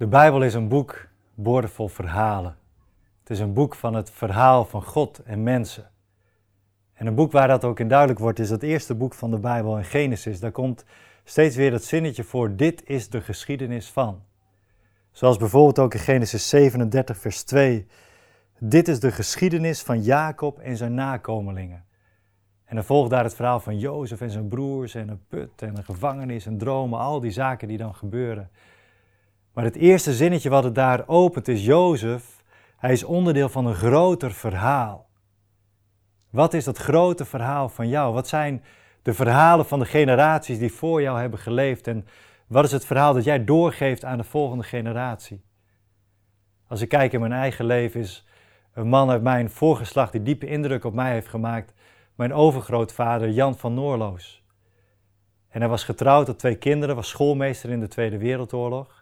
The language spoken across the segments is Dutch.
De Bijbel is een boek boordevol verhalen. Het is een boek van het verhaal van God en mensen. En een boek waar dat ook in duidelijk wordt, is het eerste boek van de Bijbel in Genesis. Daar komt steeds weer het zinnetje voor: Dit is de geschiedenis van. Zoals bijvoorbeeld ook in Genesis 37, vers 2. Dit is de geschiedenis van Jacob en zijn nakomelingen. En dan volgt daar het verhaal van Jozef en zijn broers en een put en een gevangenis en dromen, al die zaken die dan gebeuren. Maar het eerste zinnetje wat het daar opent is Jozef. Hij is onderdeel van een groter verhaal. Wat is dat grote verhaal van jou? Wat zijn de verhalen van de generaties die voor jou hebben geleefd? En wat is het verhaal dat jij doorgeeft aan de volgende generatie? Als ik kijk in mijn eigen leven, is een man uit mijn voorgeslacht die diepe indruk op mij heeft gemaakt, mijn overgrootvader Jan van Noorloos. En hij was getrouwd, had twee kinderen, was schoolmeester in de Tweede Wereldoorlog.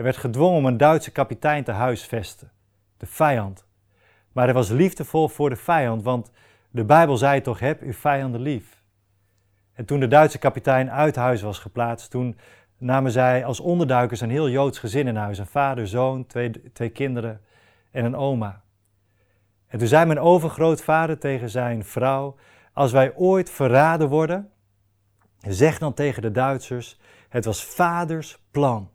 Hij werd gedwongen om een Duitse kapitein te huisvesten, de vijand. Maar hij was liefdevol voor de vijand, want de Bijbel zei toch: heb uw vijanden lief. En toen de Duitse kapitein uit huis was geplaatst, toen namen zij als onderduikers een heel Joods gezin in huis: een vader, zoon, twee, twee kinderen en een oma. En toen zei mijn overgrootvader tegen zijn vrouw: Als wij ooit verraden worden, zeg dan tegen de Duitsers: Het was vaders plan.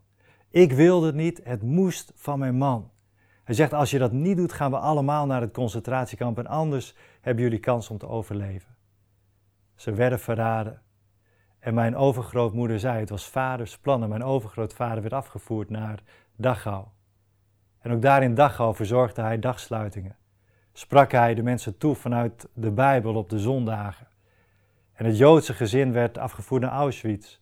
Ik wilde het niet, het moest van mijn man. Hij zegt, als je dat niet doet, gaan we allemaal naar het concentratiekamp en anders hebben jullie kans om te overleven. Ze werden verraden. En mijn overgrootmoeder zei, het was vaders plan en mijn overgrootvader werd afgevoerd naar Dachau. En ook daar in Dachau verzorgde hij dagsluitingen. Sprak hij de mensen toe vanuit de Bijbel op de zondagen. En het Joodse gezin werd afgevoerd naar Auschwitz.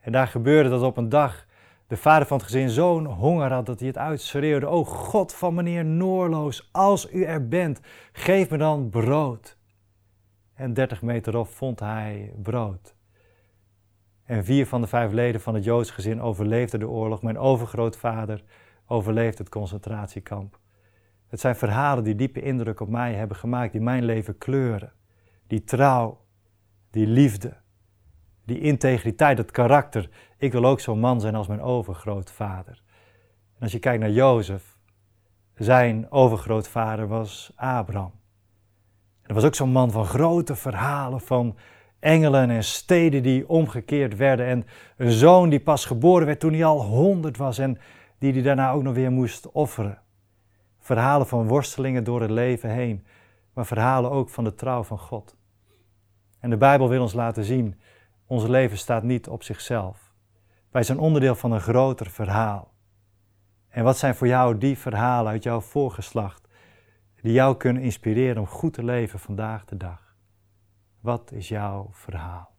En daar gebeurde dat op een dag de vader van het gezin zo'n honger had dat hij het uitschreeuwde: O God van meneer Noorloos, als u er bent, geef me dan brood. En 30 meter op vond hij brood. En vier van de vijf leden van het Joods gezin overleefden de oorlog. Mijn overgrootvader overleefde het concentratiekamp. Het zijn verhalen die diepe indruk op mij hebben gemaakt, die mijn leven kleuren. Die trouw, die liefde die integriteit, dat karakter. Ik wil ook zo'n man zijn als mijn overgrootvader. En als je kijkt naar Jozef, zijn overgrootvader was Abraham. En dat was ook zo'n man van grote verhalen, van engelen en steden die omgekeerd werden. En een zoon die pas geboren werd toen hij al honderd was en die hij daarna ook nog weer moest offeren. Verhalen van worstelingen door het leven heen, maar verhalen ook van de trouw van God. En de Bijbel wil ons laten zien ons leven staat niet op zichzelf. Wij zijn onderdeel van een groter verhaal. En wat zijn voor jou die verhalen uit jouw voorgeslacht die jou kunnen inspireren om goed te leven vandaag de dag? Wat is jouw verhaal?